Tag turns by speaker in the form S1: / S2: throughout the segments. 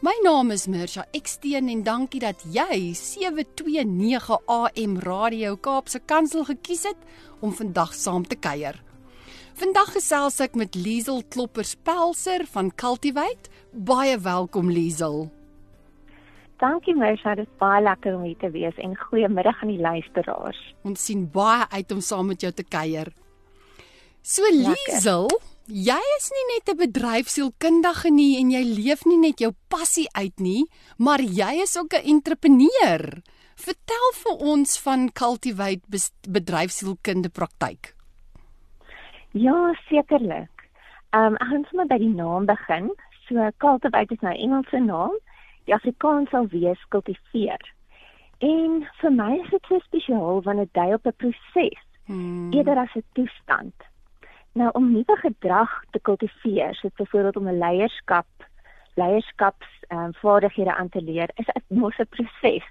S1: My naam is Mirsha Eksteen en dankie dat jy 729 AM Radio Kaapse Kansel gekies het om vandag saam te kuier. Vandag gesels ek met Liesel Kloppers Pelser van Cultivate. Baie welkom Liesel.
S2: Dankie Mirsha, dit is baie lekker om hier te wees en goeiemiddag aan die luisteraars.
S1: Ons sien baie uit om saam met jou te kuier. So Liesel, jy is nie net 'n bedryfsielkundige nie en jy leef nie net jou passie uit nie, maar jy is ook 'n entrepreneur. Vertel vir ons van Cultivate bedryfsielkunde praktyk.
S2: Ja, sekerlik. Ehm um, ek gaan sommer by die naam begin. So Cultivate is nou Engelse naam die Afrikaans sal wees kultiveer. En vir my is dit so spesiaal want dit dui op 'n proses hmm. eerder as 'n toestand. Nou om nuwe gedrag te kultiveer, soos byvoorbeeld om 'n leierskap leierskaps ehm um, vaardighede aan te leer, is 'n mos 'n proses.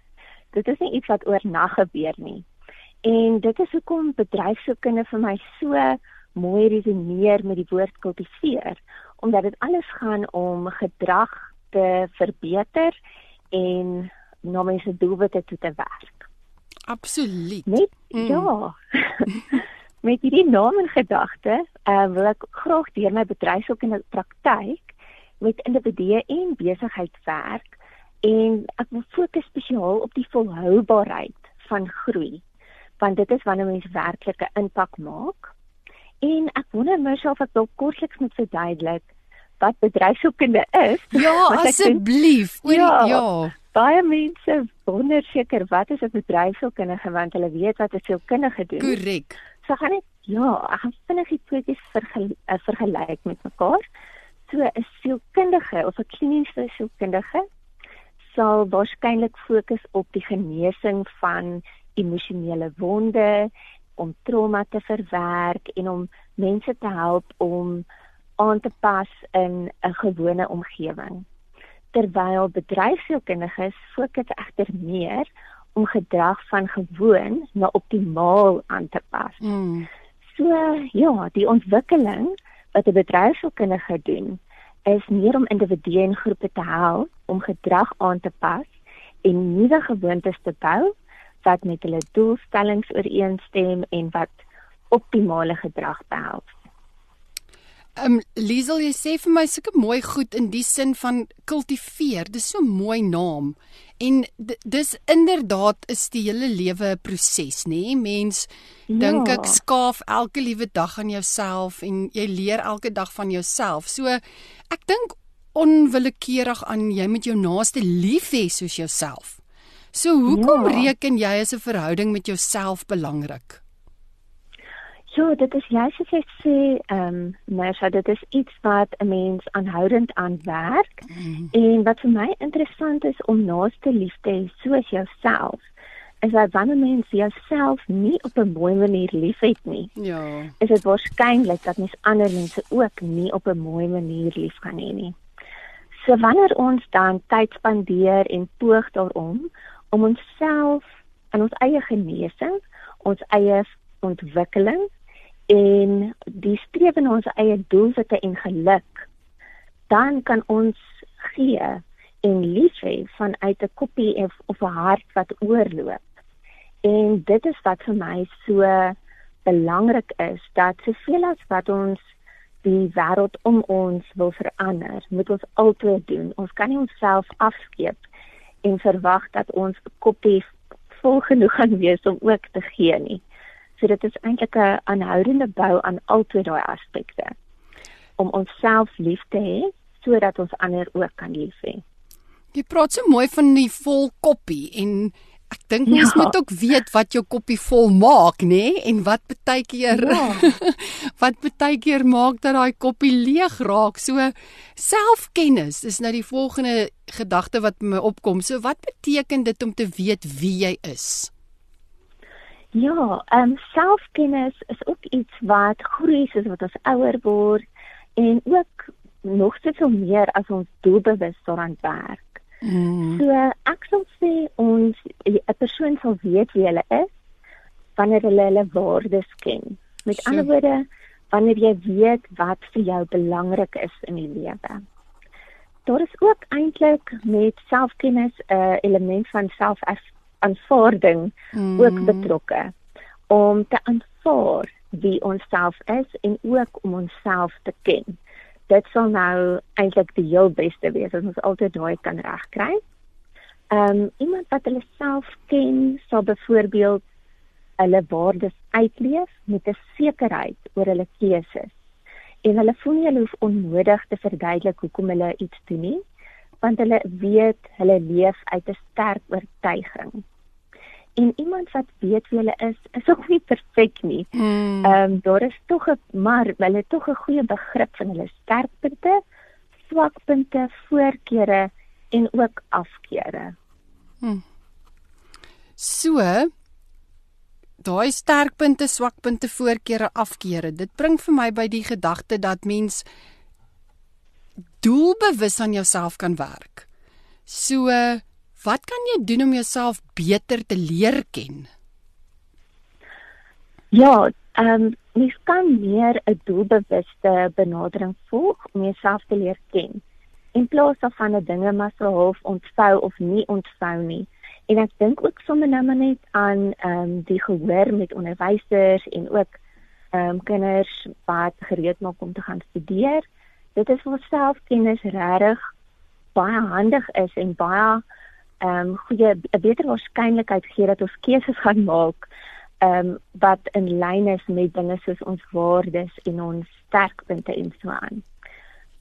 S2: Dit is nie iets wat oornag gebeur nie. En dit is hoekom bedryfskunde vir my so mooi resoneer met die woord kultiveer, omdat dit alles gaan om gedrag te verbeter en na mense doelwitte toe te werk.
S1: Absoluut.
S2: Net mm. ja. Met hierdie naam in gedagte, uh, wil ek graag deur my bedryf ook in die praktyk met individue en besigheid werk en ek wil fokus spesiaal op die volhoubaarheid van groei want dit is wanneer mens werklike impak maak. En ek wonder myself of ek kortliks moet verduidelik wat bedryfskunde is.
S1: Ja, asseblief. Ja, ja.
S2: Baie mense wonder seker wat is 'n bedryfskundige want hulle weet wat 'n sielkundige doen.
S1: Korrek.
S2: So gaan ek ja, ek gaan vinnig die tweeetjies vergel, uh, vergelyk met mekaar. So 'n sielkundige of 'n kliniese sielkundige sal waarskynlik fokus op die genesing van emosionele wonde, om trauma te verwerk en om mense te help om aan te pas in 'n gewone omgewing. Terwyl bedryfsielkundiges fokus egter meer om gedrag van gewoon na optimaal aan te pas. Mm. So ja, die ontwikkeling wat 'n bedryfsielkundige doen, is meer om individue en groepe te help om gedrag aan te pas en nuwe gewoontes te bou wat met hulle doelstellings ooreenstem en wat optimale gedrag behels.
S1: Ehm um, Liesel, jy sê vir my sulke mooi goed in die sin van kultiveer. Dis so 'n mooi naam. En dis inderdaad is die hele lewe 'n proses, nê? Nee? Mens ja. dink ek skaaf elke liewe dag aan jouself en jy leer elke dag van jouself. So ek dink onwillekeurig aan jy met jou naaste lief hê soos jouself. So hoekom ja. reken jy as 'n verhouding met jouself belangrik?
S2: Ja, dit is juist soos jy sê, ehm, um, Marsha, dit is iets wat 'n mens aanhoudend aan werk. Mm. En wat vir my interessant is om naaste liefde soos jouself is dat wanneer mens jouself nie op 'n mooi manier liefhet nie. Ja. Is dit waarskynlik dat mens ander mense ook nie op 'n mooi manier lief kan hê nie. So wanneer ons dan tyd spandeer en poog daarom om onsself en ons eie genesing, ons eie ontwikkeling en die streef na ons eie doelwitte en geluk dan kan ons gee en lief hê vanuit 'n koppie of, of 'n hart wat oorloop. En dit is wat vir my so belangrik is dat soveel as wat ons die wêreld om ons wil verander, moet ons altyd doen. Ons kan nie onsself afskeep en verwag dat ons koppie vol genoeg gaan wees om ook te gee nie. So dit is eintlik 'n aanhoudende bou aan albei daai aspekte om onsself lief te hê sodat ons ander ook kan lief hê.
S1: Jy praat so mooi van die vol koppie en Ek dink mens ja. moet ook weet wat jou koppie vol maak, nê? Nee? En wat baie keer ja. wat baie keer maak dat daai koppie leeg raak. So selfkennis is nou die volgende gedagte wat my opkom. So wat beteken dit om te weet wie jy is?
S2: Ja, ehm um, selfkennis is ook iets wat groei soos wat ons ouer word en ook nog soveel meer as ons doelbewus daaraan werk. Mm. So ek sal sê ons 'n persoon sal weet wie hulle is wanneer hulle hulle waardes ken. Met ander woorde, wanneer jy weet wat vir jou belangrik is in die lewe. Daar is ook eintlik met selfkennis 'n uh, element van selfaanvaarding mm. ook betrokke om te aanvaar wie ons self is en ook om onsself te ken dit sal nou eintlik die heel beste wees as ons altyd daai kan regkry. Ehm um, iemand wat hulle self ken, sal byvoorbeeld hulle waardes uitleef met 'n sekerheid oor hulle keuses. En hulle voel nie hulle hoef onnodig te verduidelik hoekom hulle iets doen nie, want hulle weet hulle leef uit 'n sterk oortuiging en iemand wat weet wie hulle is, is ook nie perfek nie. Hmm. Ehm um, daar is tog 'n maar hulle het tog 'n goeie begrip van hulle sterkpunte, swakpunte, voorkeure en ook afkeure. Hmm.
S1: So daai sterkpunte, swakpunte, voorkeure, afkeure. Dit bring vir my by die gedagte dat mens doelbewus aan jouself kan werk. So Wat kan jy doen om jouself beter te leer ken?
S2: Ja, ehm um, mens kan meer 'n doelbewuste benadering volg om jouself te leer ken. In plaas daarvan dat dinge maar so half ontvou of nie ontvou nie. En ek dink ook sommer nou maar net aan ehm um, die gehoor met onderwysers en ook ehm um, kinders wat gereed maak om te gaan studeer. Dit is vir selfkennis regtig baie handig is en baie ehm um, goeie 'n beter waarskynlikheid gee dat ons keuses gaan maak ehm um, wat in lyn is met dinge soos ons waardes en ons sterkpunte en so aan.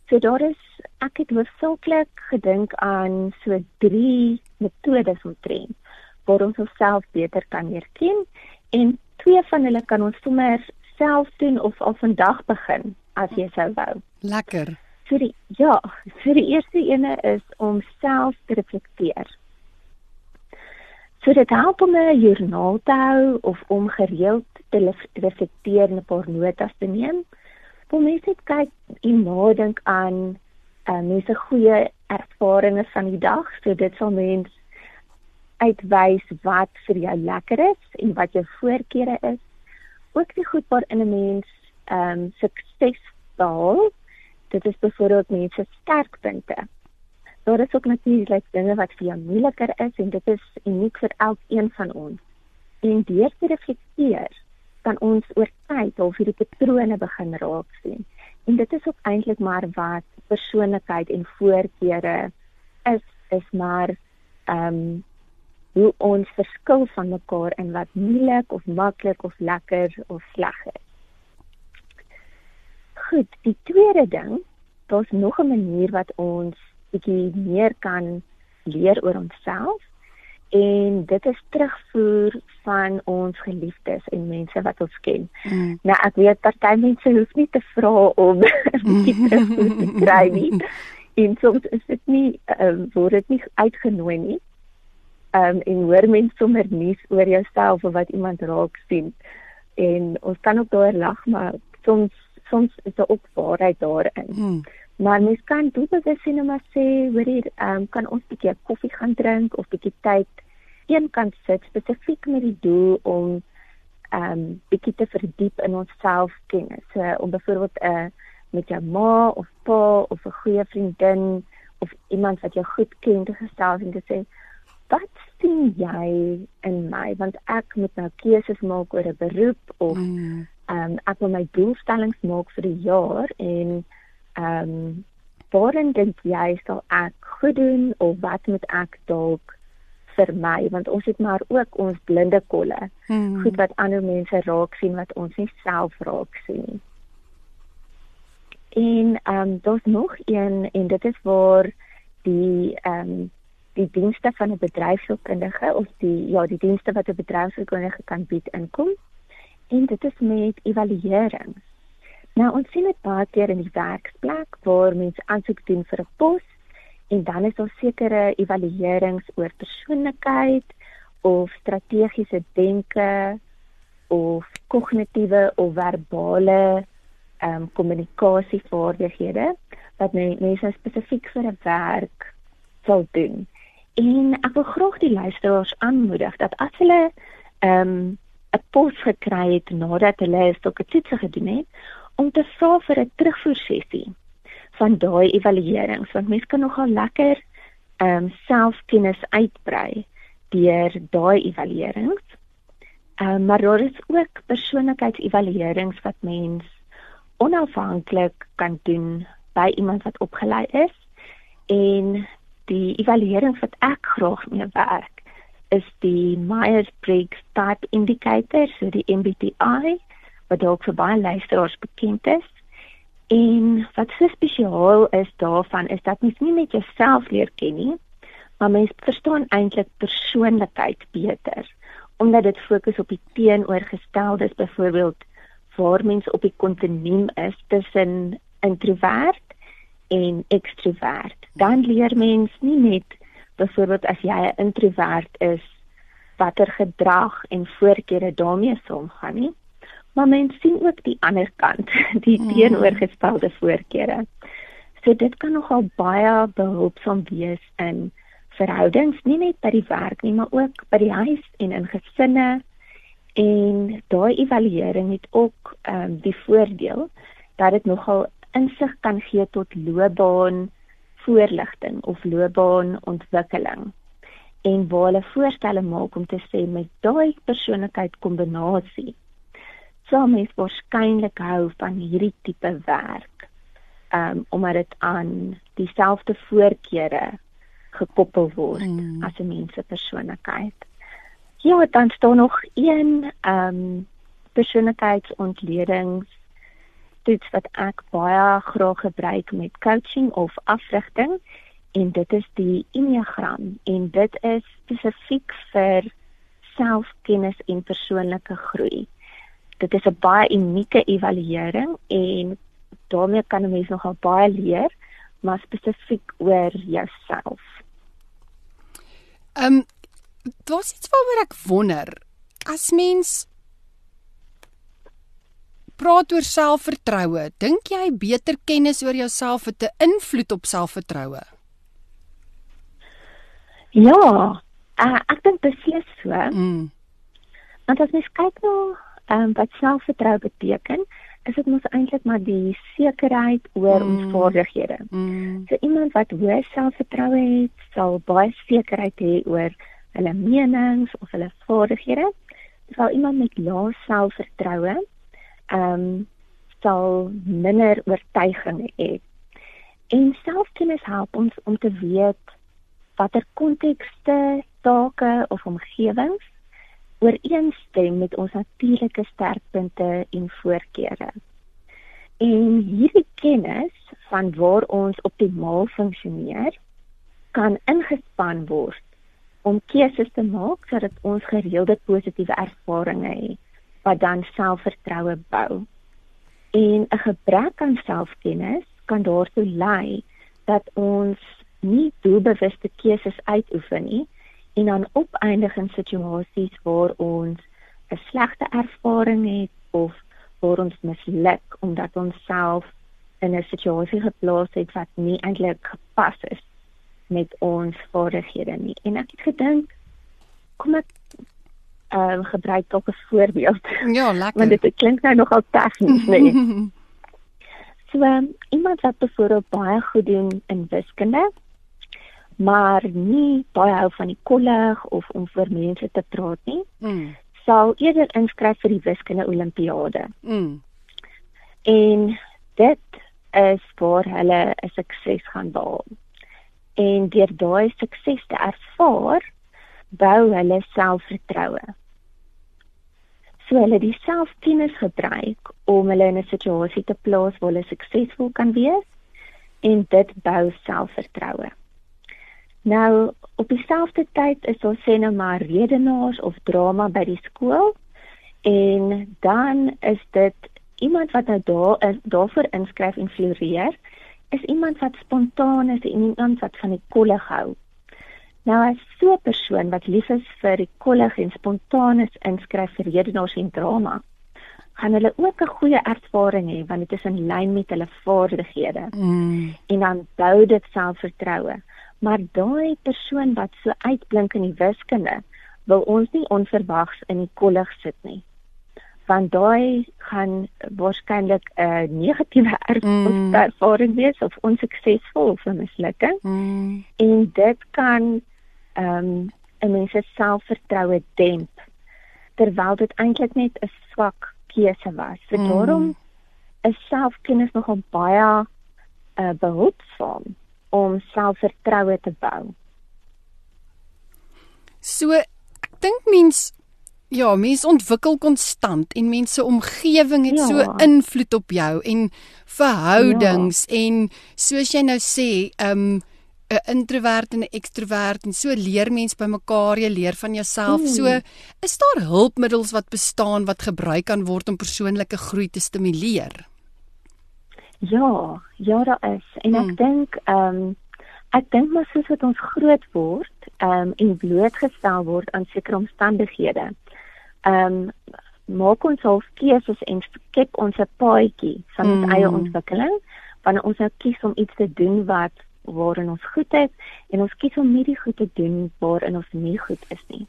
S2: So daar is ek het hoofsaaklik gedink aan so drie metodes om train waar ons onsself beter kan leer ken en twee van hulle kan ons sommer self doen of al vandag begin as jy sou wou.
S1: Lekker.
S2: So die ja, so die eerste ene is om self te reflekteer. So dit help om 'n joernaal te hou of om gereeld te reflekteer en 'n paar notas te neem. Om net te kyk en nadink aan uh, mense goeie ervarings van die dag. So dit sal mens uitwys wat vir jou lekker is en wat jou voorkeure is. Ook die goed waar 'n mens ehm um, sukses behaal. Dit is byvoorbeeld mense sterkpunte daar is ook natuurlik dinge wat vir jou moeiliker is en dit is uniek vir elkeen van ons. En deur te reflekteer, kan ons oor tyd al hierdie patrone begin raak sien. En dit is ook eintlik maar wat persoonlikheid en voorkeure is, is maar ehm um, hoe ons verskil van mekaar in wat moeilik of maklik of lekker of sleg is. Goed, die tweede ding, daar's nog 'n manier wat ons bietjie meer kan leer oor onsself en dit is terugvoer van ons geliefdes en mense wat ons ken. Mm. Nou ek weet party mense hoef nie te vra om bietjie terugvoer te kry nie. En soms is dit nie um, word dit nie uitgenooi nie. Ehm um, en hoor mense sommer nuus oor jouself of wat iemand raak sien. En ons kan ook daar lag, maar soms soms is daar ook waarheid daarin. Mm. Maar mens kan doelbewus sien om te sê, hoor hier, um, kan ons 'n bietjie koffie gaan drink of bietjie tyd een kant sit spesifiek met die doel om ehm um, bietjie te verdiep in onsself kennis. So om byvoorbeeld 'n uh, eh, met jou ma of pa of 'n goeie vriendin of iemand wat jou goed ken te gesels en te sê, "Wat sien jy in my? Want ek moet nou keuses maak oor 'n beroep of mm. Ehm um, ek wil my doelstellings maak vir die jaar en ehm um, waarin dink jy sal ek goed doen of wat moet ek dalk vir my want ons het maar ook ons blinde kolle. Hmm. Goed wat ander mense raak sien wat ons nie self raak sien nie. En ehm um, daar's nog een en dit is waar die ehm um, die dienste van 'n bedryfskundige of die ja, die dienste wat 'n bedryfskundige kan bied inkom. En dit is met evaluering. Nou ons sien dit baie keer in die werksplek waar mense aansoek doen vir 'n pos en dan is daar sekere evaluerings oor persoonlikheid of strategiese denke of kognitiewe of verbale ehm um, kommunikasievaardighede wat mense spesifiek vir 'n werk sal doen. En ek wil graag die luisteraars aanmoedig dat as hulle ehm um, 'n pos gekry het nadat hulle sulke toetse gedoen het, om te vra vir 'n terugvoersessie van daai evaluerings want mense kan nogal lekker ehm um, selfkennis uitbrei deur daai evaluerings. Ehm um, maar daar is ook persoonlikheidsevaluerings wat mens onafhanklik kan doen by iemand wat opgelei is en die evaluering wat ek graag mee werk is die Myers-Briggs Type Indicator, so die MBTI wat dalk vir baie luisteraars bekend is. En wat so spesiaal is daarvan is dat mens nie net jouself leer ken nie, maar mens verstaan eintlik persoonlikheid beter omdat dit fokus op die teenoorgesteldes byvoorbeeld waar mens op die kontinuum is tussen introvert en ekstrovert. Dan leer mens nie net byvoorbeeld as jy 'n introvert is watter gedrag en voorkeure daarmee saamgaan nie, maar mens sien ook die ander kant, die mm. teenoorgestelde voorkeure. So dit kan nogal baie behulpsaam wees in verhoudings, nie net by die werk nie, maar ook by die huis en in gesinne. En daai evaluering het ook ehm um, die voordeel dat dit nogal insig kan gee tot loopbaan voorligting of loopbaanontwikkeling en waar hulle voorstelle maak om te sê met daai persoonlikheidskombinasie sal mens waarskynlik hou van hierdie tipe werk. Um omdat dit aan dieselfde voorkeure gekoppel word mm. as 'n mens se persoonlikheid. Ja, dan staan nog een um persoonlikheidsontledings toets wat ek baie graag gebruik met coaching of afrigting en dit is die Enneagram en dit is spesifiek vir selfkennis en persoonlike groei dit is 'n baie unieke evaluering en daarmee kan 'n mens nogal baie leer, maar spesifiek oor jouself.
S1: Ehm um, dit is waaroor ek wonder. As mens praat oor selfvertroue, dink jy beter kennis oor jouself het 'n invloed op selfvertroue?
S2: Ja, uh, ek dink beslis so. Mm. Want as mens kyk na nou ehm um, wat selfvertroue beteken, is dit mos eintlik maar die sekerheid oor mm. ons vaardighede. Mm. So iemand wat hoë selfvertroue het, sal baie sekerheid hê oor hulle menings of hulle vaardighede. Terwyl iemand met lae selfvertroue ehm um, sal minder oortuiging hê. En selfkennis help ons om te weet watter kontekste, take of omgewings ooreenstem met ons natuurlike sterkpunte en voorkeure. En hierdie kennis van waar ons optimaal funksioneer kan ingespan word om keuses te maak sodat ons gereelde positiewe ervarings het wat dan selfvertroue bou. En 'n gebrek aan selfkennis kan daartoe lei dat ons nie doelbewuste keuses uitoefen nie en dan opeindig in situasies waar ons 'n slegte ervaring het of waar ons misluk omdat ons self in 'n situasie geplaas het wat nie eintlik gepas is met ons vaardighede nie. En ek het gedink kom ek ehm uh, gebruik dalk 'n voorbeeld.
S1: Ja, lekker.
S2: Want dit klink nou nogal tegnies, nee. so um, iemand wat byvoorbeeld baie goed doen in wiskunde maar nie baie hou van die kolleg of om vir mense te praat nie. Mm. Sal eerder inskryf vir die wiskunde olimpiade. Mm. En dit is waar hulle 'n sukses gaan behaal. En deur daai sukses te ervaar, bou hulle selfvertroue. So hulle die selfkennis gebruik om hulle in 'n situasie te plaas waar hulle suksesvol kan wees en dit bou selfvertroue. Nou op dieselfde tyd is daar sê nou maar redenaars of drama by die skool en dan is dit iemand wat nou daar daarvoor inskryf en floreer is iemand wat spontaan is en iemand wat van die kollig hou. Nou as so 'n persoon wat lief is vir die kollig en spontaan is inskryf vir redenaars en drama, gaan hulle ook 'n goeie ervaring hê want dit is in lyn met hulle vaardighede. Mm. En dan bou dit selfvertroue. Maar daai persoon wat so uitblink in die wiskunde, wil ons nie onverwags in die kollig sit nie want daai gaan waarskynlik 'n uh, negatiewe mm. ervaring wees of onsuksesvol of 'n mislukking. Mm. En dit kan ehm um, 'n mens se selfvertroue demp terwyl dit eintlik net 'n swak keuse was. So mm. daarom is selfkennis nogal baie uh, behulpsaam om selfvertroue te bou.
S1: So ek dink mens Ja, mense ontwikkel konstant en mense omgewing het ja. so invloed op jou en verhoudings ja. en soos jy nou sê, um, 'n introvert en 'n ekstrovert en so leer mens by mekaar, jy leer van jouself. Mm. So is daar hulpmiddels wat bestaan wat gebruik kan word om persoonlike groei te stimuleer?
S2: Ja, ja daar is. En mm. ek dink ehm um, ek dink maar soos wat ons groot word, ehm um, en blootgestel word aan sekere omstandighede ehm um, maak ons al keuses en skep ons 'n paadjie van ons mm. eie ontwikkeling wanneer ons nou kies om iets te doen wat waarin ons goed is en ons kies om nie die goed te doen waarin ons nie goed is nie.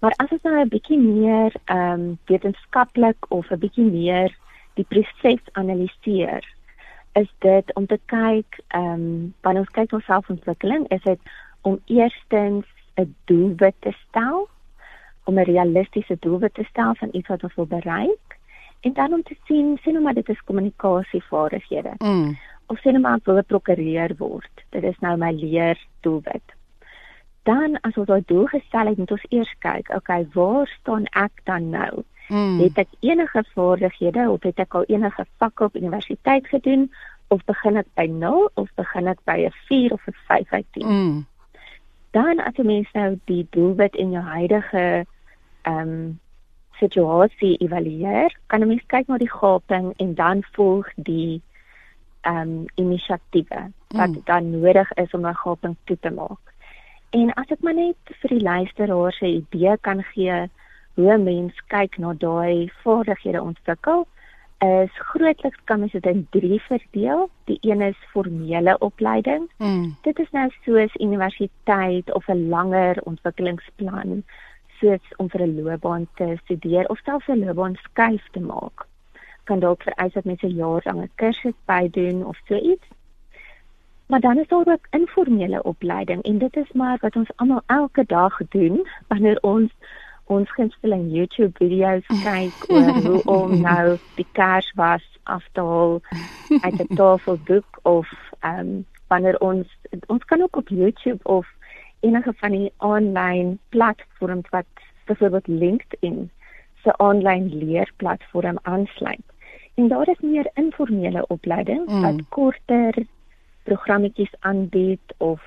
S2: Maar as ons nou 'n bietjie meer ehm um, wetenskaplik of 'n bietjie meer die proses analiseer, is dit om te kyk ehm um, wanneer ons kyk na selfontwikkeling, is dit om eerstens 'n doelwit te stel om 'n realistiese doelwit te stel van iets wat ons wil bereik en dan om te sien sien hoe maar dit is kommunikasievaardighede. Mm. Of sien hoe maar wil 'n prokureur word. Dit is nou my leer doelwit. Dan as ons daai doel gestel het, moet ons eers kyk, okay, waar staan ek dan nou? Mm. Het ek enige vaardighede of het ek al enige vakke op universiteit gedoen of begin ek by 0 of begin ek by 'n 4 of 'n 5 uit 10? Mm. Dan as jy mens nou die doelwit in jou huidige ehm um, situasie evalueer, kan 'n mens kyk na die gaping en dan volg die ehm um, inisiatiewe wat mm. dan nodig is om 'n gaping toe te maak. En as ek maar net vir die luisteraars 'n idee kan gee hoe 'n mens kyk na daai vaardighede ontwikkel, is grootliks kan mens dit in drie verdeel. Die een is formele opleiding. Mm. Dit is nou soos universiteit of 'n langer ontwikkelingsplan soos om vir 'n loopbaan te studeer of selfs 'n loopbaan skuif te maak. Kan dalk vereis dat mense 'n jaar lange kursus bydoen of so iets. Maar dan is daar ook informele opleiding en dit is maar wat ons almal elke dag doen wanneer ons ons gunsteling YouTube video's kyk oor hoe om nou die kers was af te haal uit 'n tafeldoek of ehm um, wanneer ons ons kan ook op YouTube of enige van die aanlyn platforms wat byvoorbeeld LinkedIn se aanlyn leerplatform aansluit. En daar is meer informele opleiding mm. wat korter programmetjies aanbied of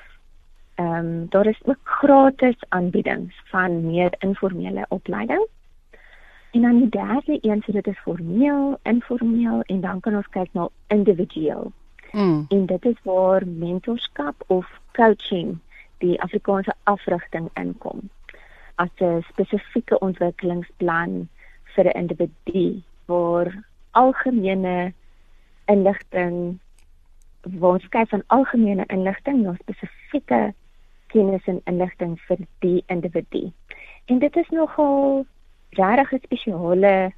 S2: ehm um, daar is ook gratis aanbiedings van meer informele opleiding. En dan die derde een, so dit is formeel, informeel en dan kan ons kyk na individueel. Mm. En dit is waar mentorskap of coaching die Afrikaanse afrigting inkom as 'n spesifieke ontwikkelingsplan vir 'n individu waar algemene inligting waar ons kyk van algemene inligting na spesifieke kennis en inligting vir die individu. En dit is nogal regtig 'n spesiale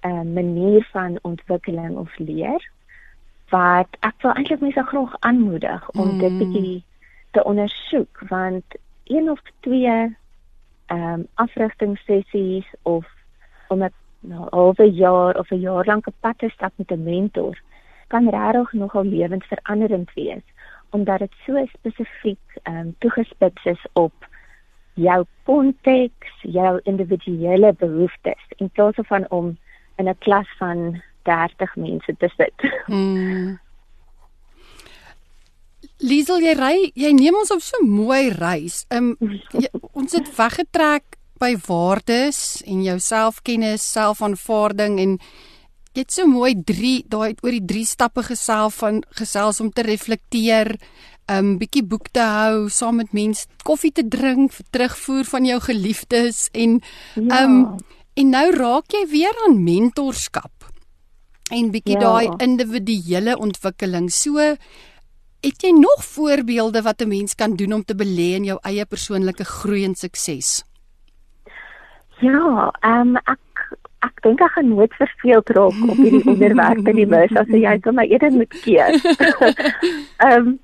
S2: uh, manier van ontwikkeling of leer wat ek wil eintlik mense graag aanmoedig om mm. dit bietjie te ondersoek want een of twee ehm um, afrigtingssessies of om 'n nou, halwe jaar of 'n jaar lank 'n pad te stap met 'n mentor kan regtig nogal lewensveranderend wees omdat dit so spesifiek ehm um, toegespits is op jou konteks, jou individuele behoeftes in plaas van om in 'n klas van 30 mense te sit. Hmm.
S1: Liesel, jy ry, jy neem ons op so 'n mooi reis. Um jy, ons het weggetrek by waardes en jou selfkennis, selfaanvaarding en jy het so mooi 3 daai oor die 3 stappe gesels van gesels om te reflekteer, um bietjie boek te hou, saam met mense koffie te drink, terugvoer van jou geliefdes en ja. um en nou raak jy weer aan mentorskap en bietjie ja. daai individuele ontwikkeling. So het jy nog voorbeelde wat 'n mens kan doen om te belê in jou eie persoonlike groei en sukses?
S2: Ja, ehm um, ek ek dink ek gaan nooit verveeld raak op hierdie onderwerp by die bus as jy vir my eerder moet keer. Ehm um,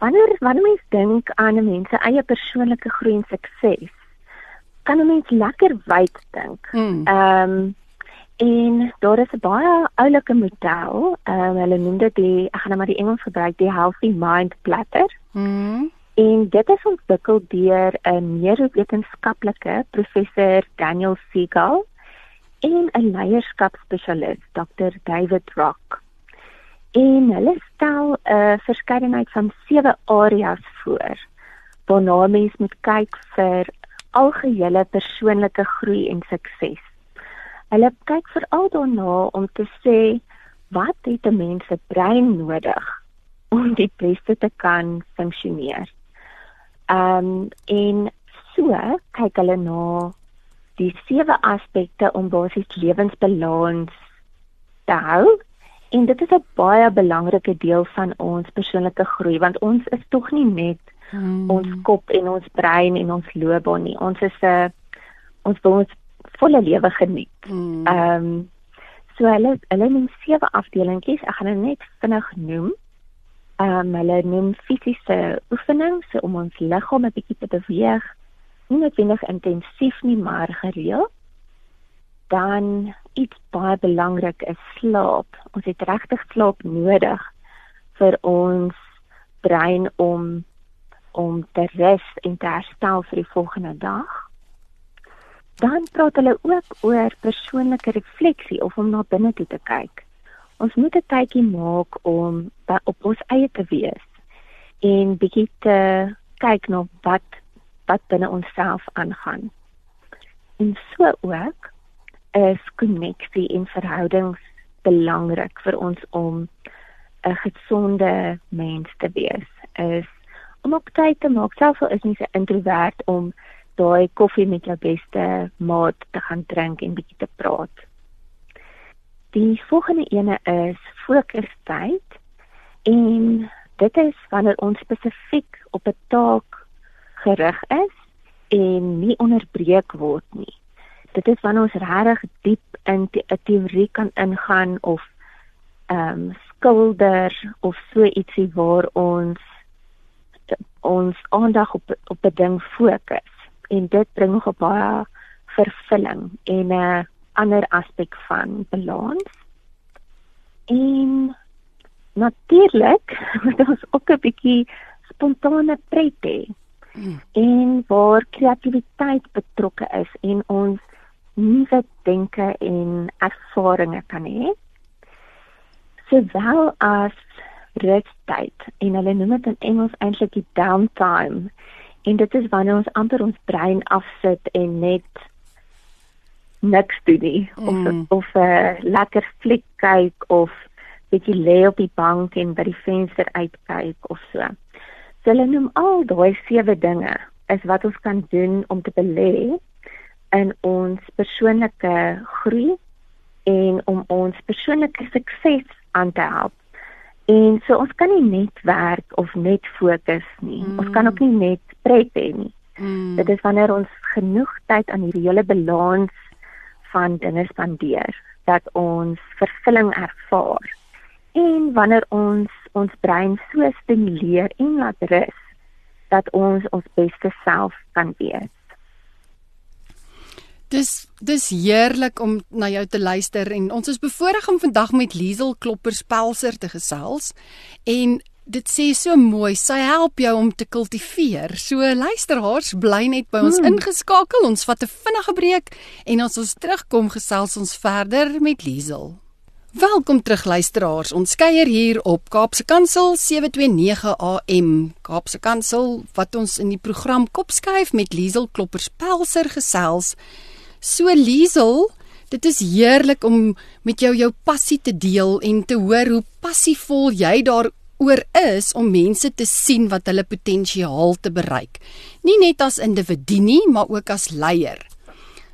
S2: wanneer wanneer mens dink aan 'n mens se eie persoonlike groei en sukses, kan 'n mens lekker wyd dink. Hmm. Ehm um, En daar is 'n baie oulike model, ehm um, hulle noem dit die ek gaan nou maar die Engels gebruik, die Healthy Mind Platter. Mm. En dit is ontwikkel deur 'n neurowetenskaplike professor Daniel Siegel en 'n leierskapspesialis, Dr. David Rock. En hulle stel 'n uh, verskeidenheid van sewe areas voor waarna mens moet kyk vir algehele persoonlike groei en sukses. Hulle kyk veral daarna om te sê wat het 'n mens se brein nodig om die beste te kan funksioneer. Ehm um, en so kyk hulle na die sewe aspekte om basies lewensbalans te hou. En dit is 'n baie belangrike deel van ons persoonlike groei want ons is tog nie net hmm. ons kop en ons brein en ons loopbaan nie. Ons is 'n ons wil ons volle lewe geniet. Hmm. Ehm um, so hulle hulle noem sewe afdelingkies. Ek gaan dit net vinnig noem. Ehm um, hulle noem fisiese oefenings om ons liggaam 'n bietjie te beweeg. Nie noodwendig intensief nie, maar gereeld. Dan iets baie belangrik is slaap. Ons het regtig slaap nodig vir ons brein om om te rus en te herstel vir die volgende dag dan praat hulle ook oor persoonlike refleksie of om na binne toe te kyk. Ons moet 'n tydjie maak om op ons eie te wees en bietjie te kyk na wat wat binne onsself aangaan. En so ook is koneksie en verhoudings belangrik vir ons om 'n gesonde mens te wees. Is om op tyd te maak selfs al is jy 'n introvert om daai koffie met jou beste maat te gaan drink en bietjie te praat. Die volgende ene is fokustyd en dit is wanneer ons spesifiek op 'n taak gerig is en nie onderbreek word nie. Dit is wanneer ons regtig diep in 'n te teorie kan ingaan of ehm um, skilder of so ietsie waar ons ons aandag op op 'n ding fokus en dit bring nog 'n baie vervulling en 'n ander aspek van balans. En natuurlik moet ons ook 'n bietjie spontane pret hê. Hmm. En waar kreatiwiteit betrokke is en ons nuwe denke en ervarings kan hê. Sowel as rustyd en hulle noem dit in Engels eintlik die downtime En dit is wanneer ons amper ons brein afsit en net niks doen nie of mm. of 'n uh, lekker fliek kyk of bietjie lê op die bank en by die venster uitkyk of so. So hulle noem al daai sewe dinge is wat ons kan doen om te belê in ons persoonlike groei en om ons persoonlike sukses aan te help. En so ons kan nie net werk of net fokus nie. Mm. Ons kan ook nie net pret hê nie. Mm. Dit is wanneer ons genoeg tyd aan hierdie hele balans van dinge spandeer dat ons vervulling ervaar. En wanneer ons ons brein so stimuleer en laat rus dat ons ons beste self kan wees.
S1: Dis dis heerlik om na jou te luister en ons is bevoorreg om vandag met Liesel Klopperspelser te gesels en dit sê so mooi sy help jou om te kultiveer. So luisteraars bly net by ons hmm. ingeskakel. Ons vat 'n vinnige breek en as ons terugkom gesels ons verder met Liesel. Welkom terug luisteraars. Ons kuier hier op Kaapse Kansel 729 AM. Kaapse Kansel wat ons in die program Kopskuif met Liesel Kloppers Pelser gesels. So Liesel, dit is heerlik om met jou jou passie te deel en te hoor hoe passievol jy daaroor is om mense te sien wat hulle potensiaal te bereik. Nie net as individu nie, maar ook as leier.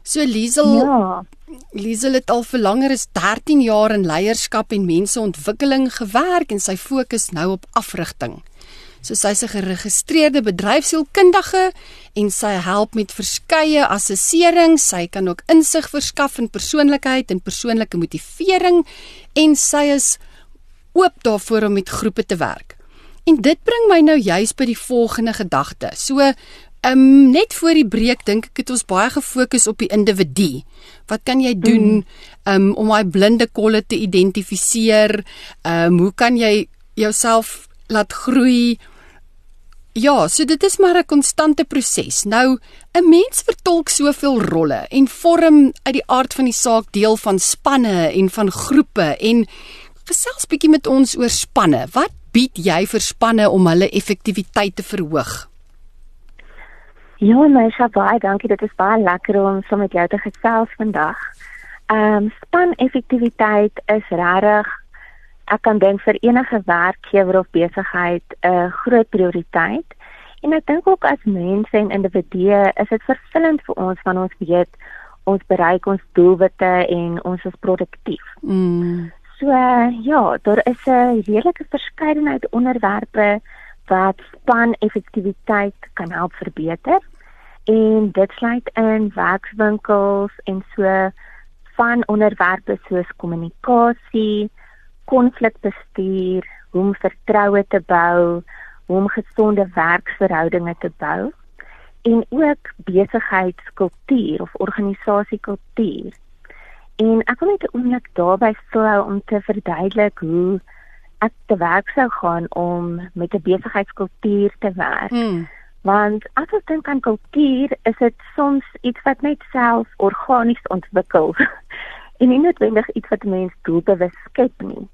S1: So Liesel, ja. Liesel het al vir langer as 13 jaar in leierskap en menseontwikkeling gewerk en sy fokus nou op afrigting. So sy's 'n geregistreerde bedryfsielkundige en sy help met verskeie assessering. Sy kan ook insig verskaf in persoonlikheid en persoonlike motivering en sy is oop daarvoor om met groepe te werk. En dit bring my nou juis by die volgende gedagte. So um, net voor die breek dink ek het ons baie gefokus op die individu. Wat kan jy doen um, om daai blinde kolle te identifiseer? Ehm um, hoe kan jy jouself laat groei? Ja, so dit is maar 'n konstante proses. Nou, 'n mens vertolk soveel rolle en vorm uit die aard van die saak deel van spanne en van groepe en gesels bietjie met ons oor spanne. Wat bied jy vir spanne om hulle effektiwiteit te verhoog?
S2: Ja, sê baie dankie. Dit is baie lekker om saam so met jou te gesels vandag. Ehm um, span effektiwiteit is regtig ek kan dink vir enige werkgewer of besigheid 'n groot prioriteit. En ek dink ook as mense en individue is dit vervullend vir ons van ons weet ons bereik ons doelwitte en ons is produktief. Mm. So ja, daar is 'n redelike verskeidenheid onderwerpe wat span effektiwiteit kan help verbeter. En dit sluit in werkswinkels en so van onderwerpe soos kommunikasie, konflikbestuur, hoe om vertroue te bou, hoe om gesonde werksverhoudinge te bou en ook besigheidskultuur of organisasiekultuur. En ek wil net 'n oomblik daarby stil om te verduidelik hoe ek te werk sou gaan om met 'n besigheidskultuur te werk. Hmm. Want as ek dink aan kultuur, is dit soms iets wat net self organies ontwikkel en nie noodwendig iets wat mense doelbewus skep nie.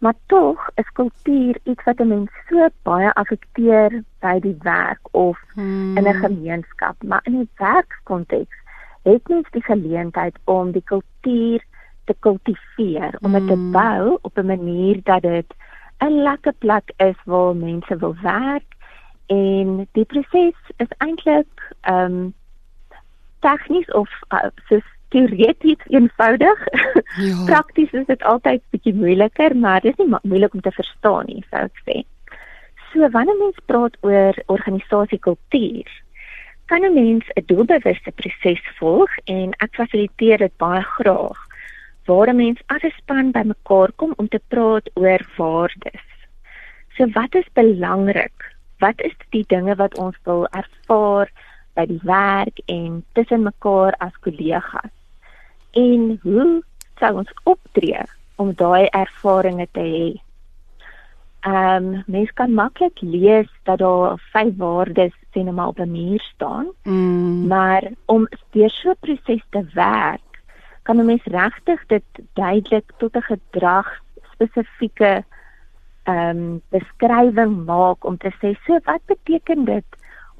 S2: Maar tog is kultuur iets wat 'n mens so baie affekteer by die werk of hmm. in 'n gemeenskap, maar in 'n werkskonteks het mens die geleentheid om die kultuur te kultiveer, om dit mm. te hmm. bou op 'n manier dat dit 'n lekker plek is waar mense wil werk en die proses is eintlik ehm um, tegnies of uh, so teoreties eenvoudig. Ja. Prakties is dit altyd bietjie moeiliker, maar dit is nie moeilik om te verstaan nie, sou ek sê. So wanneer mens praat oor organisasiekultuur, kan 'n mens 'n doelbewuste proses volg en ek fasiliteer dit baie graag waar 'n mens as 'n span bymekaar kom om te praat oor waardes. So wat is belangrik? Wat is die dinge wat ons wil ervaar by die werk en tussen mekaar as kollegas? En hoe sou ons optree om daai ervarings te hê? Ehm um, mens kan maklik lees dat daar vyf waardes sien nou maar op 'n muur staan. Mm. Maar om deur so 'n proses te werk kan 'n mens regtig dit duidelik tot 'n gedrag spesifieke ehm um, beskrywing maak om te sê so wat beteken dit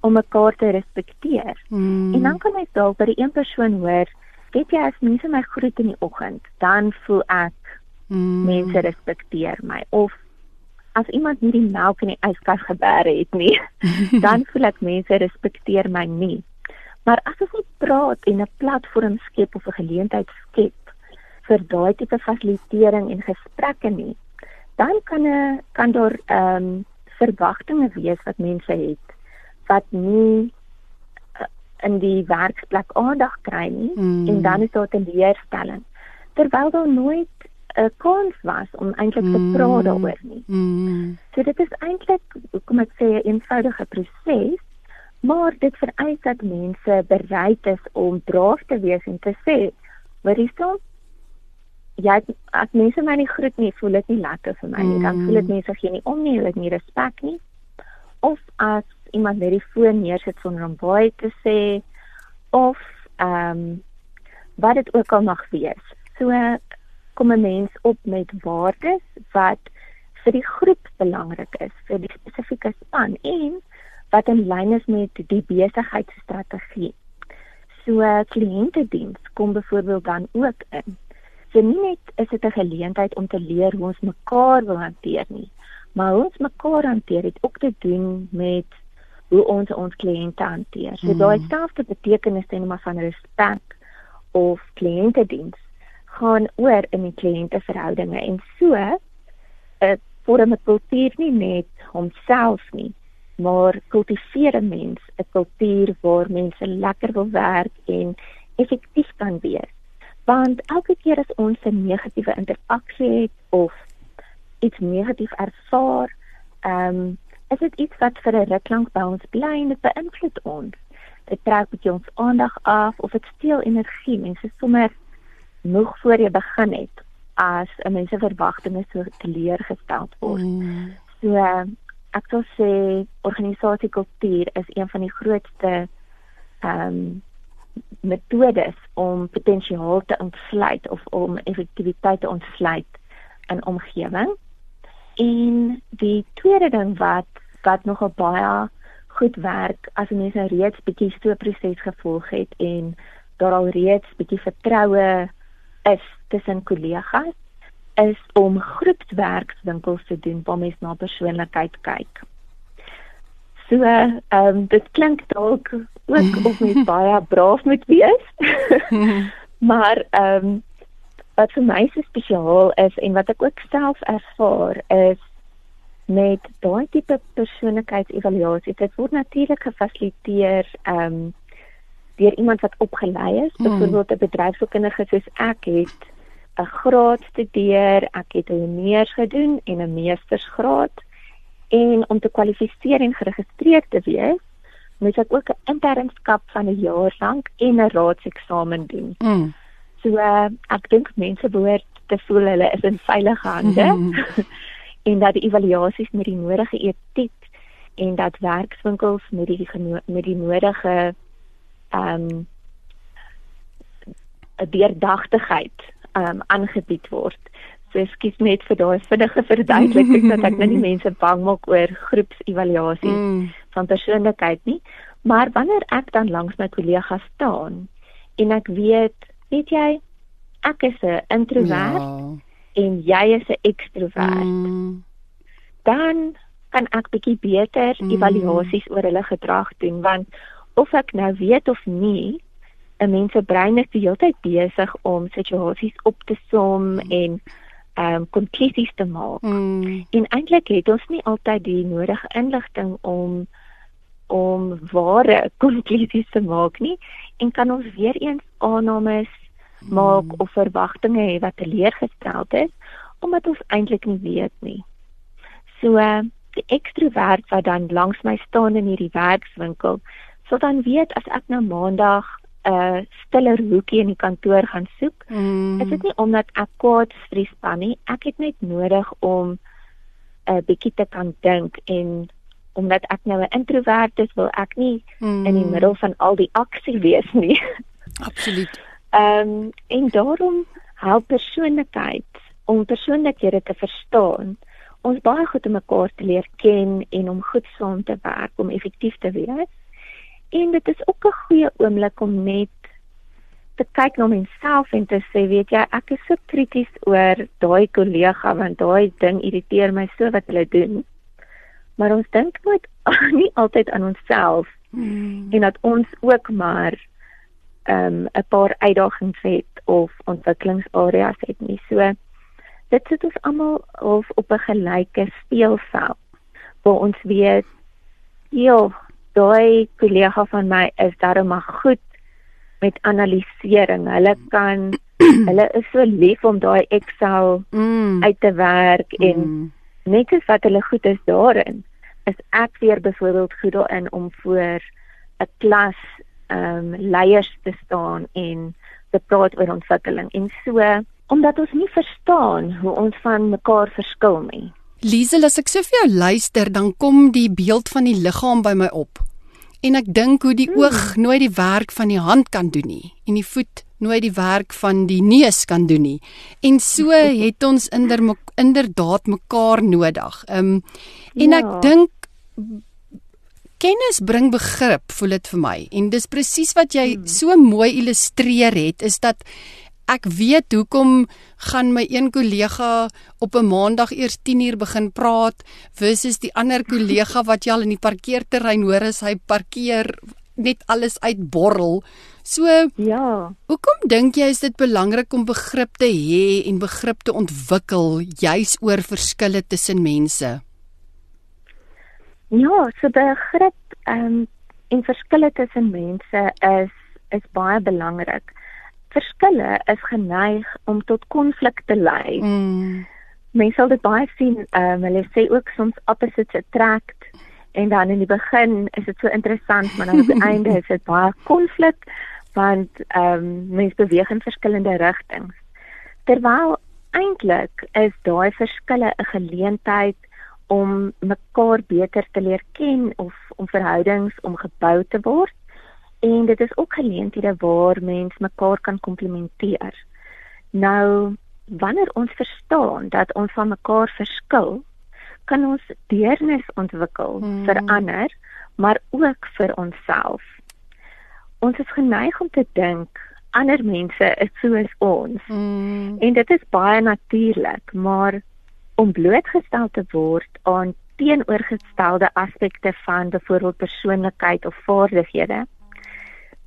S2: om mekaar te respekteer. Hmm. En dan kan jy dalk by die een persoon hoor, weet jy as mense my groet in die oggend, dan voel ek hmm. mense respekteer my of as iemand nie die melk in die yskas gebeere het nie, dan voel ek mense respekteer my nie. Maar as ons nie praat en 'n platform skep of 'n geleentheid skep vir daai tipe fasilitering en gesprekke nie, dan kan 'n kan daar ehm um, verwagtinge wees wat mense het wat nie in die werksplek aandag kry nie mm. en dan is daar 'n leerstelling terwyl daar nooit 'n kans was om eintlik te praat mm. daaroor nie. Mm. So dit is eintlik kom ek sê 'n eenvoudige proses Maar dit vereis dat mense bereid is om braaf te wees en te sê, "Wat is dit? Ja, as mense my nie groet nie, voel dit nie lekker vir my nie. Mm. Dan voel dit mense gee nie om nie, hulle het nie respek nie." Of as iemand net die foon neersit sonder om baie te sê of ehm um, wat dit ook al mag wees. So kom 'n mens op met waardes wat vir die groep belangrik is, vir die spesifieke span en wat in lyn is met die besigheidsstrategie. So kliëntediens kom byvoorbeeld dan ook in. So nie net is dit 'n geleentheid om te leer hoe ons mekaar wil hanteer nie, maar hoe ons mekaar hanteer het ook te doen met hoe ons ons kliënte hanteer. So mm. daai selfde betekenis ten opsigte van respek of kliëntediens gaan oor in die kliënteverhoudinge en so 'n uh, vorm 'n kultuur nie net homself nie, maar kultiveer 'n mens 'n kultuur waar mense lekker wil werk en effektief kan wees. Want elke keer as ons 'n negatiewe interaksie het of iets negatief ervaar, ehm um, is dit iets wat vir 'n ruk lank by ons bly en dit beïnvloed ons. Dit trek bietjie ons aandag af of dit steel energie. Mense sommer nog voor jy begin het as 'n mens se verwagtinge so teleurgestel word. Mm. So ek sou sê organisasiekultuur is een van die grootste ehm um, metodes om potensiaal te ontsluit of om effektiwiteit te ontsluit in omgewing. En die tweede ding wat wat nogal baie goed werk as mense nou reeds bietjie so 'n proses gevolg het en daar al reeds bietjie vertroue is tussen kollegas is om groepswerkswinkels te doen waar mense na persoonlikheid kyk. So, ehm um, dit klink dalk ook of mens baie braaf moet wees. maar ehm um, wat vir my so spesiaal is en wat ek ook self ervaar is met daai tipe persoonlikheidsevaluasie. Dit word natuurlik gefasiliteer ehm um, deur iemand wat opgelei is, mm. byvoorbeeld 'n bedryfskundige soos ek het 'n graad studeer, ek het 'n honeurs gedoen en 'n meestersgraad. En om te kwalifiseer en geregistreer te wees, moet ek ook 'n internskap van 'n jaar lank en 'n raadseksamen doen. Mm. So uh, ek dink mense behoort te voel hulle is in veilige hande mm. en dat die evaluasies met die nodige etiek en dat werkswinkels met die met die nodige ehm um, deurdagtigheid ehm um, aangebied word. So ekskuus net vir daai vinnige verduideliking dat ek nou nie mense bang maak oor groepsevaluasies mm. van persoonlikheid nie, maar wanneer ek dan langs my kollegas staan en ek weet, weet jy, ek is 'n introvert ja. en jy is 'n ekstrovert. Mm. Dan kan ek bietjie beter mm. evaluasies oor hulle gedrag doen want of ek nou weet of nie 'n mens se brein is die hele tyd besig om situasies op te som en ehm um, konklusies te maak. Mm. En eintlik het ons nie altyd die nodige inligting om om ware konklusies te maak nie en kan ons weer eens aannames mm. Maak of verwagtinge hê wat teleurgestel is omdat ons eintlik nie weet nie. So die ekstrovert wat dan langs my staan in hierdie werkswinkel sal dan weet as ek nou maandag 'n uh, stiller hoekie in die kantoor gaan soek, mm. is dit nie omdat ek kwaad die span nie. Ek het net nodig om 'n uh, bietjie te kan dink en omdat ek nou 'n introvert is, wil ek nie mm. in die middel van al die aksie wees nie.
S1: Absoluut.
S2: Ehm um, en daarom help persoonlikheid om persoonlikhede te verstaan. Ons baie goed om mekaar te leer ken en om goed saam te werk om effektief te wees. En dit is ook 'n goeie oomblik om net te kyk na myself en te sê, weet jy, ek is so krities oor daai kollega want daai ding irriteer my so wat hulle doen. Maar ons dink nooit nie altyd aan onsself hmm. en dat ons ook maar 'n um, paar uitdagings het of ontwikkelingsareas het nie. So dit sit ons almal op 'n gelyke speelveld waar ons weet heel daai kollega van my is daarom maar goed met analisering. Hulle kan hulle is so lief om daai Excel mm. uit te werk en mm. net as wat hulle goed is daarin, is ek weer byvoorbeeld goed daarin om voor 'n klas ehm um, leiers te staan en te praat oor ontwikkeling. En so omdat ons nie verstaan hoe ons van mekaar verskil nie.
S1: Liesel, as ek so vir jou luister, dan kom die beeld van die liggaam by my op. En ek dink hoe die hmm. oog nooit die werk van die hand kan doen nie en die voet nooit die werk van die neus kan doen nie. En so het ons inder, inderdaad mekaar nodig. Ehm um, en ja. ek dink kennis bring begrip, voel dit vir my. En dis presies wat jy hmm. so mooi illustreer het, is dat ek weet hoekom gaan my een kollega op 'n maandag eers 10uur begin praat versus die ander kollega wat jy al in die parkeerterrein hoor as hy parkeer net alles uitborrel. So
S2: ja.
S1: Hoekom dink jy is dit belangrik om begrip te hê en begrip te ontwikkel juis oor verskille tussen mense?
S2: Ja, so begrip ehm um, en verskille tussen mense is is baie belangrik. Verskille is geneig om tot konflik te lei. Mm. Mense sal dit baie sien, ehm um, hulle sê ook soms opposites attract en dan in die begin is dit so interessant, maar dan aan die einde is dit baie konflik want ehm um, mense beweeg in verskillende rigtings. Terwyl eintlik is daai verskille 'n geleentheid om mekaar beter te leer ken of om verhoudings om gebou te word. En dit is ook geleenthede waar mens mekaar kan komplementeer. Nou, wanneer ons verstaan dat ons van mekaar verskil, kan ons deernis ontwikkel hmm. vir ander, maar ook vir onsself. Ons is geneig om te dink ander mense is soos ons. Hmm. En dit is baie natuurlik, maar om blootgestel te word aan teenoorgestelde aspekte van byvoorbeeld persoonlikheid of vaardighede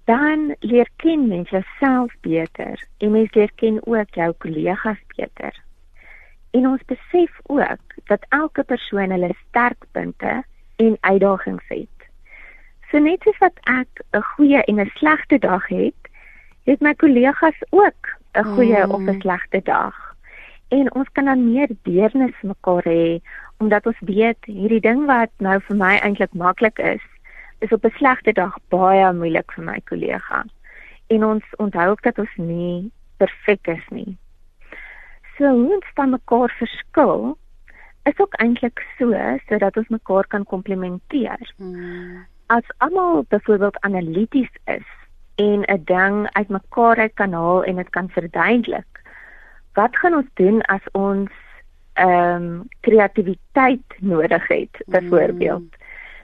S2: dan leer ken mens jouself beter en mens leer ken ook jou kollegas beter. En ons besef ook dat elke persoon hulle sterkpunte en uitdagings het. So net soos wat ek 'n goeie en 'n slegte dag het het my kollegas ook 'n goeie mm. of 'n slegte dag en ons kan dan meer deernis mekaar hê omdat ons weet hierdie ding wat nou vir my eintlik maklik is is op 'n slegte dag baie moeilik vir my kollega. En ons onthou ook dat ons nie perfek is nie. So hoe ons dan mekaar verskil is ook eintlik so sodat ons mekaar kan komplementeer. Hmm. as almal byvoorbeeld analities is en 'n ding uitmekaar uit kan haal en dit kan verduidelik wat gaan ons doen as ons ehm um, kreatiwiteit nodig het byvoorbeeld? Mm.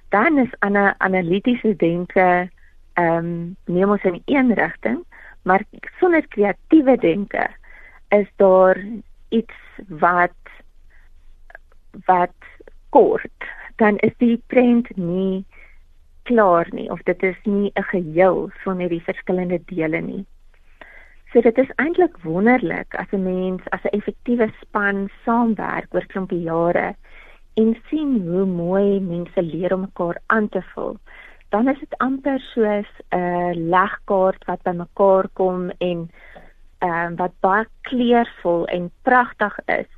S2: dan is 'n ana analitiese denke ehm um, neem ons in een rigting maar sonder kreatiewe denke is daar iets wat wat kort. Dan is die prent nie klaar nie of dit is nie 'n geheel sonder die verskillende dele nie So dit is eintlik wonderlik as 'n mens as 'n effektiewe span saamwerk oor klompie jare en sien hoe mooi mense leer om mekaar aan te vul. Dan is dit amper soos 'n legkaart wat bymekaar kom en ehm uh, wat baie kleurvol en pragtig is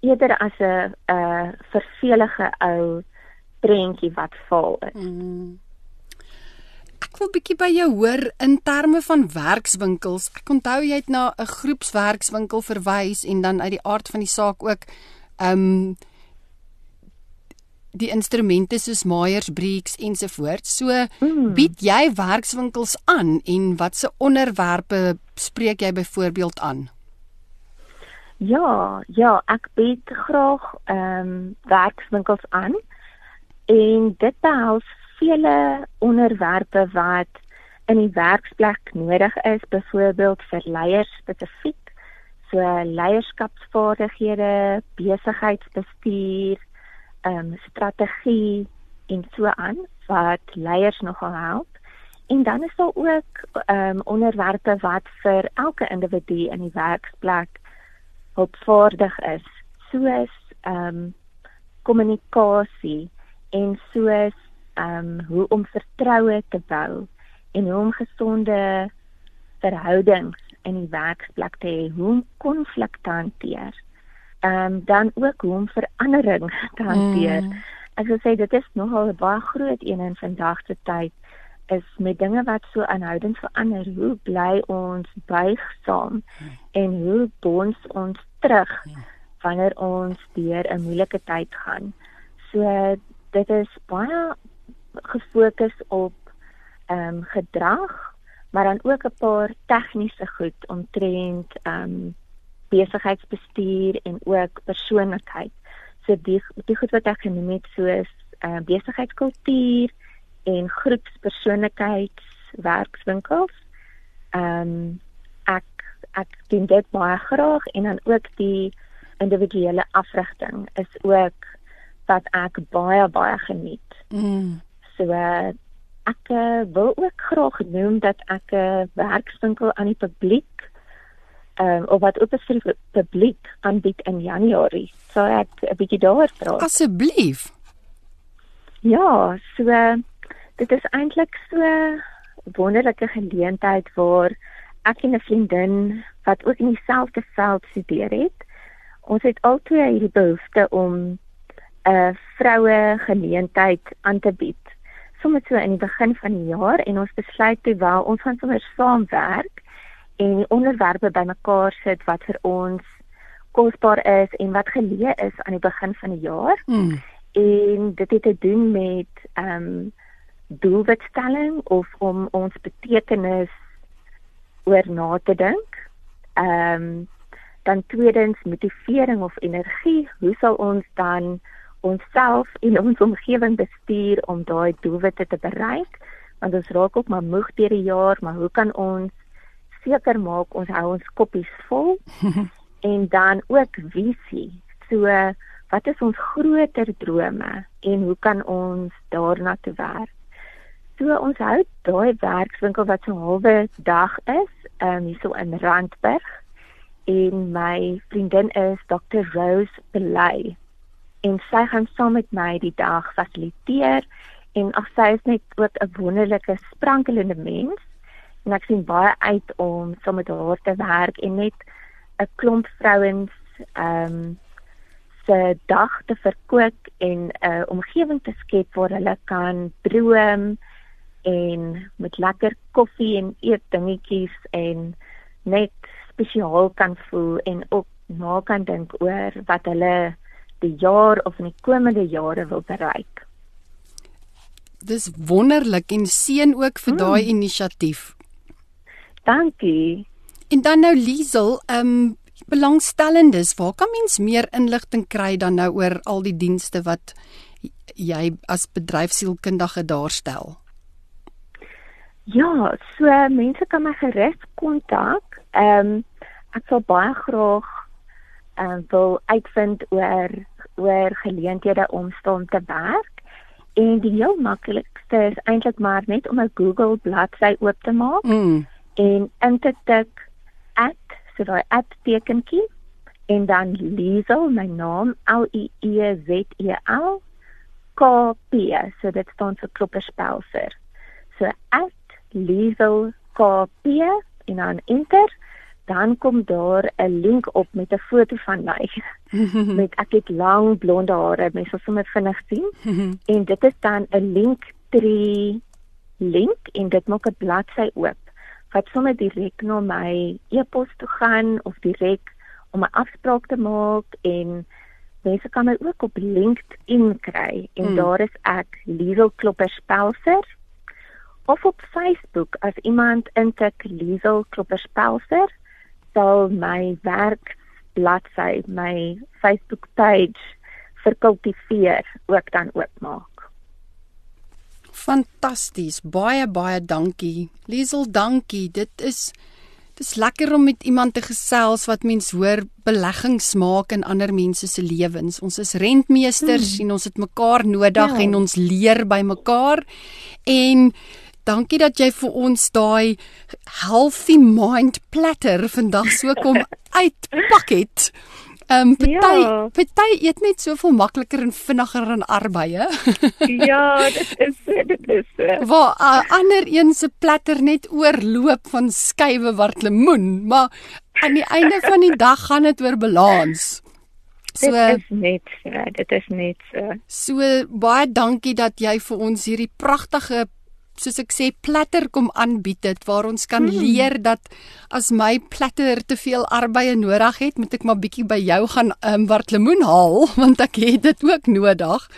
S2: eerder as 'n 'n vervelige ou prentjie wat val is. Mm
S1: ek wil bietjie by jou hoor in terme van werkswinkels. Ek onthou jy het na 'n groepswerkswinkel verwys en dan uit die aard van die saak ook ehm um, die instrumente soos Myers Briggs ensovoorts. So mm. bied jy werkswinkels aan en watse onderwerpe spreek jy byvoorbeeld aan?
S2: Ja, ja, ek bied graag ehm um, werkswinkels aan en dit behels vele onderwerpe wat in die werksplek nodig is, byvoorbeeld vir leiers spesifiek, so leierskapsvaardighede, besigheidsbestuur, ehm um, strategie en so aan wat leiers nogal help. En dan is daar ook ehm um, onderwerpe wat vir elke individu in die werksplek hulpvaardig is, soos ehm um, kommunikasie en soos um hoe om vertroue te bou en hoe om gesonde verhoudings in die werksplek te hê, hoe om konflik te hanteer. Um dan ook hoe om verandering te hanteer. Mm. Ek wil sê dit is nogal 'n baie groot een in vandag se tyd is met dinge wat so aanhoudend verander. Hoe bly ons buigsaam mm. en hoe bons ons terug mm. wanneer ons deur 'n moeilike tyd gaan. So dit is baie gefokus op ehm um, gedrag maar dan ook 'n paar tegniese goed omtrent ehm um, besigheidsbestuur en ook persoonlikheid. So die die goed wat ek genoem het soos uh, besigheidskultuur en groepspersoonlikheidswerkswinkels. Ehm um, ek ek doen dit baie graag en dan ook die individuele afrigting is ook wat ek baie baie geniet. Mm. So ek uh, wil ook graag noem dat ek 'n uh, werkswinkel aan die publiek um, of wat ook vir die publiek aanbied in Januarie. So ek 'n bietjie daaroor praat.
S1: Asseblief.
S2: Ja, so dit is eintlik so wonderlike geleentheid waar ek en 'n vriendin wat ook in dieselfde veld studeer het, ons het albei hierdie behoefte om 'n uh, vroue geleentheid aan te bied. Sommige so in die begin van die jaar en ons besluit toe wel ons gaan sommer saamwerk en die onderwerpe bymekaar sit wat vir ons kosbaar is en wat geleë is aan die begin van die jaar. Mm. En dit het te doen met ehm um, doelwitstelling of om ons betekenis oor na te dink. Ehm um, dan tweedens motivering of energie, hoe sal ons dan onsself en ons omgewing bestuur om daai doelwitte te bereik? Want ons raak ook maar moeg deur die jaar, maar hoe kan ons seker maak ons hou ons koppies vol? en dan ook visie. So wat is ons groter drome en hoe kan ons daarna toe werk? So ons hou daai werkswinkel wat so halwe dag is, um, hierso in Randburg en my vriendin is Dr Rose Belay en sy gaan saam met my die dag fasiliteer en ag sy is net ook 'n wonderlike sprankelende mens en ek sien baie uit om saam met haar te werk en net 'n klomp vrouens ehm um, se dag te verkoop en 'n uh, omgewing te skep waar hulle kan droom en met lekker koffie en eet dingetjies en net spesiaal kan voel en ook na kan dink oor wat hulle die jaar of in die komende jare wil bereik.
S1: Dis wonderlik en seën ook vir mm. daai inisiatief.
S2: Dankie.
S1: En dan nou Liesel, ehm um, belangstellendes, waar kan mens meer inligting kry dan nou oor al die dienste wat jy as bedryfsielkundige daarstel?
S2: Ja, so mense kan my gerus kontak. Ehm um, ek sal baie graag ehm um, wil uitvind oor oor geleenthede om staan te werk. En die heel maklikste is eintlik maar net om 'n Google bladsy oop te maak mm. en in te tik at so daai at tekentjie en dan Liesel my naam L I E Z E L K P so dit staan vir klopperspelser. So at Liesel KP en dan enter, dan kom daar 'n link op met 'n foto van my. met ek het lang blonde hare, mens sal sommer vinnig sien. en dit is dan 'n link tree link en dit maak 'n bladsy oop wat sommer direk na my e-pos toe gaan of direk om 'n afspraak te maak en mense kan my ook op LinkedIn kry en mm. daar is ek Liesel Klopper Spelser of op Facebook as iemand intik Liesel Klopperspelser sal my werk bladsy my Facebook page vir kultiveer ook dan oopmaak.
S1: Fantasties. Baie baie dankie. Liesel, dankie. Dit is dis lekker om met iemand te gesels wat mens hoor beleggings maak in ander mense se lewens. Ons is rentmeesters hmm. en ons het mekaar nodig ja. en ons leer by mekaar. En Dankie dat jy vir ons daai healthy mind platter vandag so kom uitpak het. Ehm um, party ja. party eet net soveel makliker en vinniger in arbeie.
S2: ja, dit is dit is.
S1: Waar uh, ander een se platter net oorloop van skywe wat lemoen, maar aan die einde van die dag gaan dit oor balans.
S2: So dit is net so, dit is net so.
S1: So baie dankie dat jy vir ons hierdie pragtige soos ek sê platter kom aanbied dit waar ons kan hmm. leer dat as my platter te veel arbeie nodig het, moet ek maar bietjie by jou gaan um, wat lemoen haal want ek het dit ook nodig.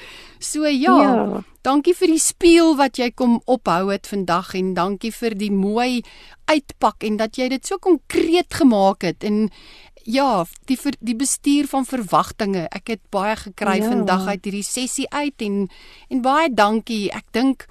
S1: So ja, ja, dankie vir die spieël wat jy kom ophou het vandag en dankie vir die mooi uitpak en dat jy dit so konkreet gemaak het en ja, die die bestuur van verwagtinge. Ek het baie gekry ja. vandag uit hierdie sessie uit en en baie dankie. Ek dink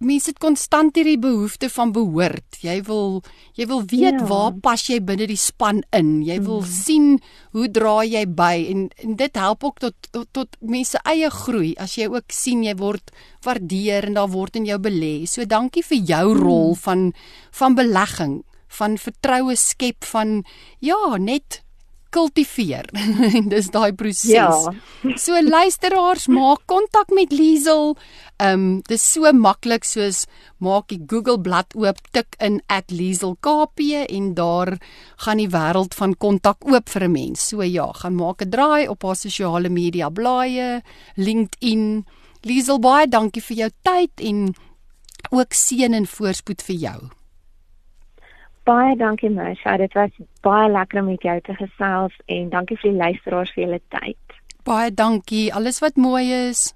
S1: mense het konstant hierdie behoefte van behoort. Jy wil jy wil weet ja. waar pas jy binne die span in. Jy wil mm. sien hoe dra jy by en, en dit help ook tot tot, tot mense eie groei as jy ook sien jy word waardeer en daar word in jou belê. So dankie vir jou mm. rol van van belegging, van vertroue skep van ja, net kultiveer. en dis daai proses. Ja. so luisteraars, maak kontak met Liesel. Ehm um, dis so maklik soos maak die Google blad oop, tik in @lieselkp en daar gaan die wêreld van kontak oop vir 'n mens. So ja, gaan maak 'n draai op haar sosiale media blaaie, LinkedIn. Liesel, baie dankie vir jou tyd en ook seën en voorspoed vir jou.
S2: Baie dankie Marsha, dit was baie lekker om met jou te gesels en dankie vir die luisteraars vir julle tyd.
S1: Baie dankie, alles wat mooi is.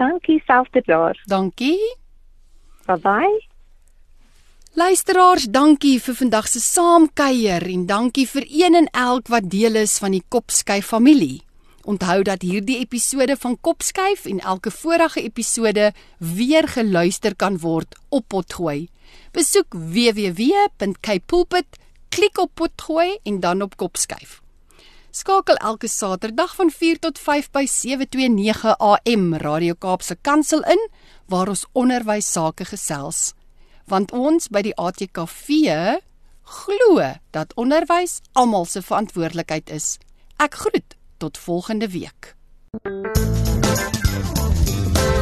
S2: Dankie selfde daar.
S1: Dankie.
S2: Bye bye.
S1: Luisteraars, dankie vir vandag se saamkuier en dankie vir een en elk wat deel is van die Kopskyf familie. Onthou dat hierdie episode van Kopskyf en elke vorige episode weer geluister kan word op Potgooi. Besoek www.kpulpit, klik op potgooi en dan op kop skuif. Skakel elke Saterdag van 4 tot 5 by 729 AM Radio Kaapse Kansel in waar ons onderwys sake gesels. Want ons by die ATKV glo dat onderwys almal se verantwoordelikheid is. Ek groet tot volgende week.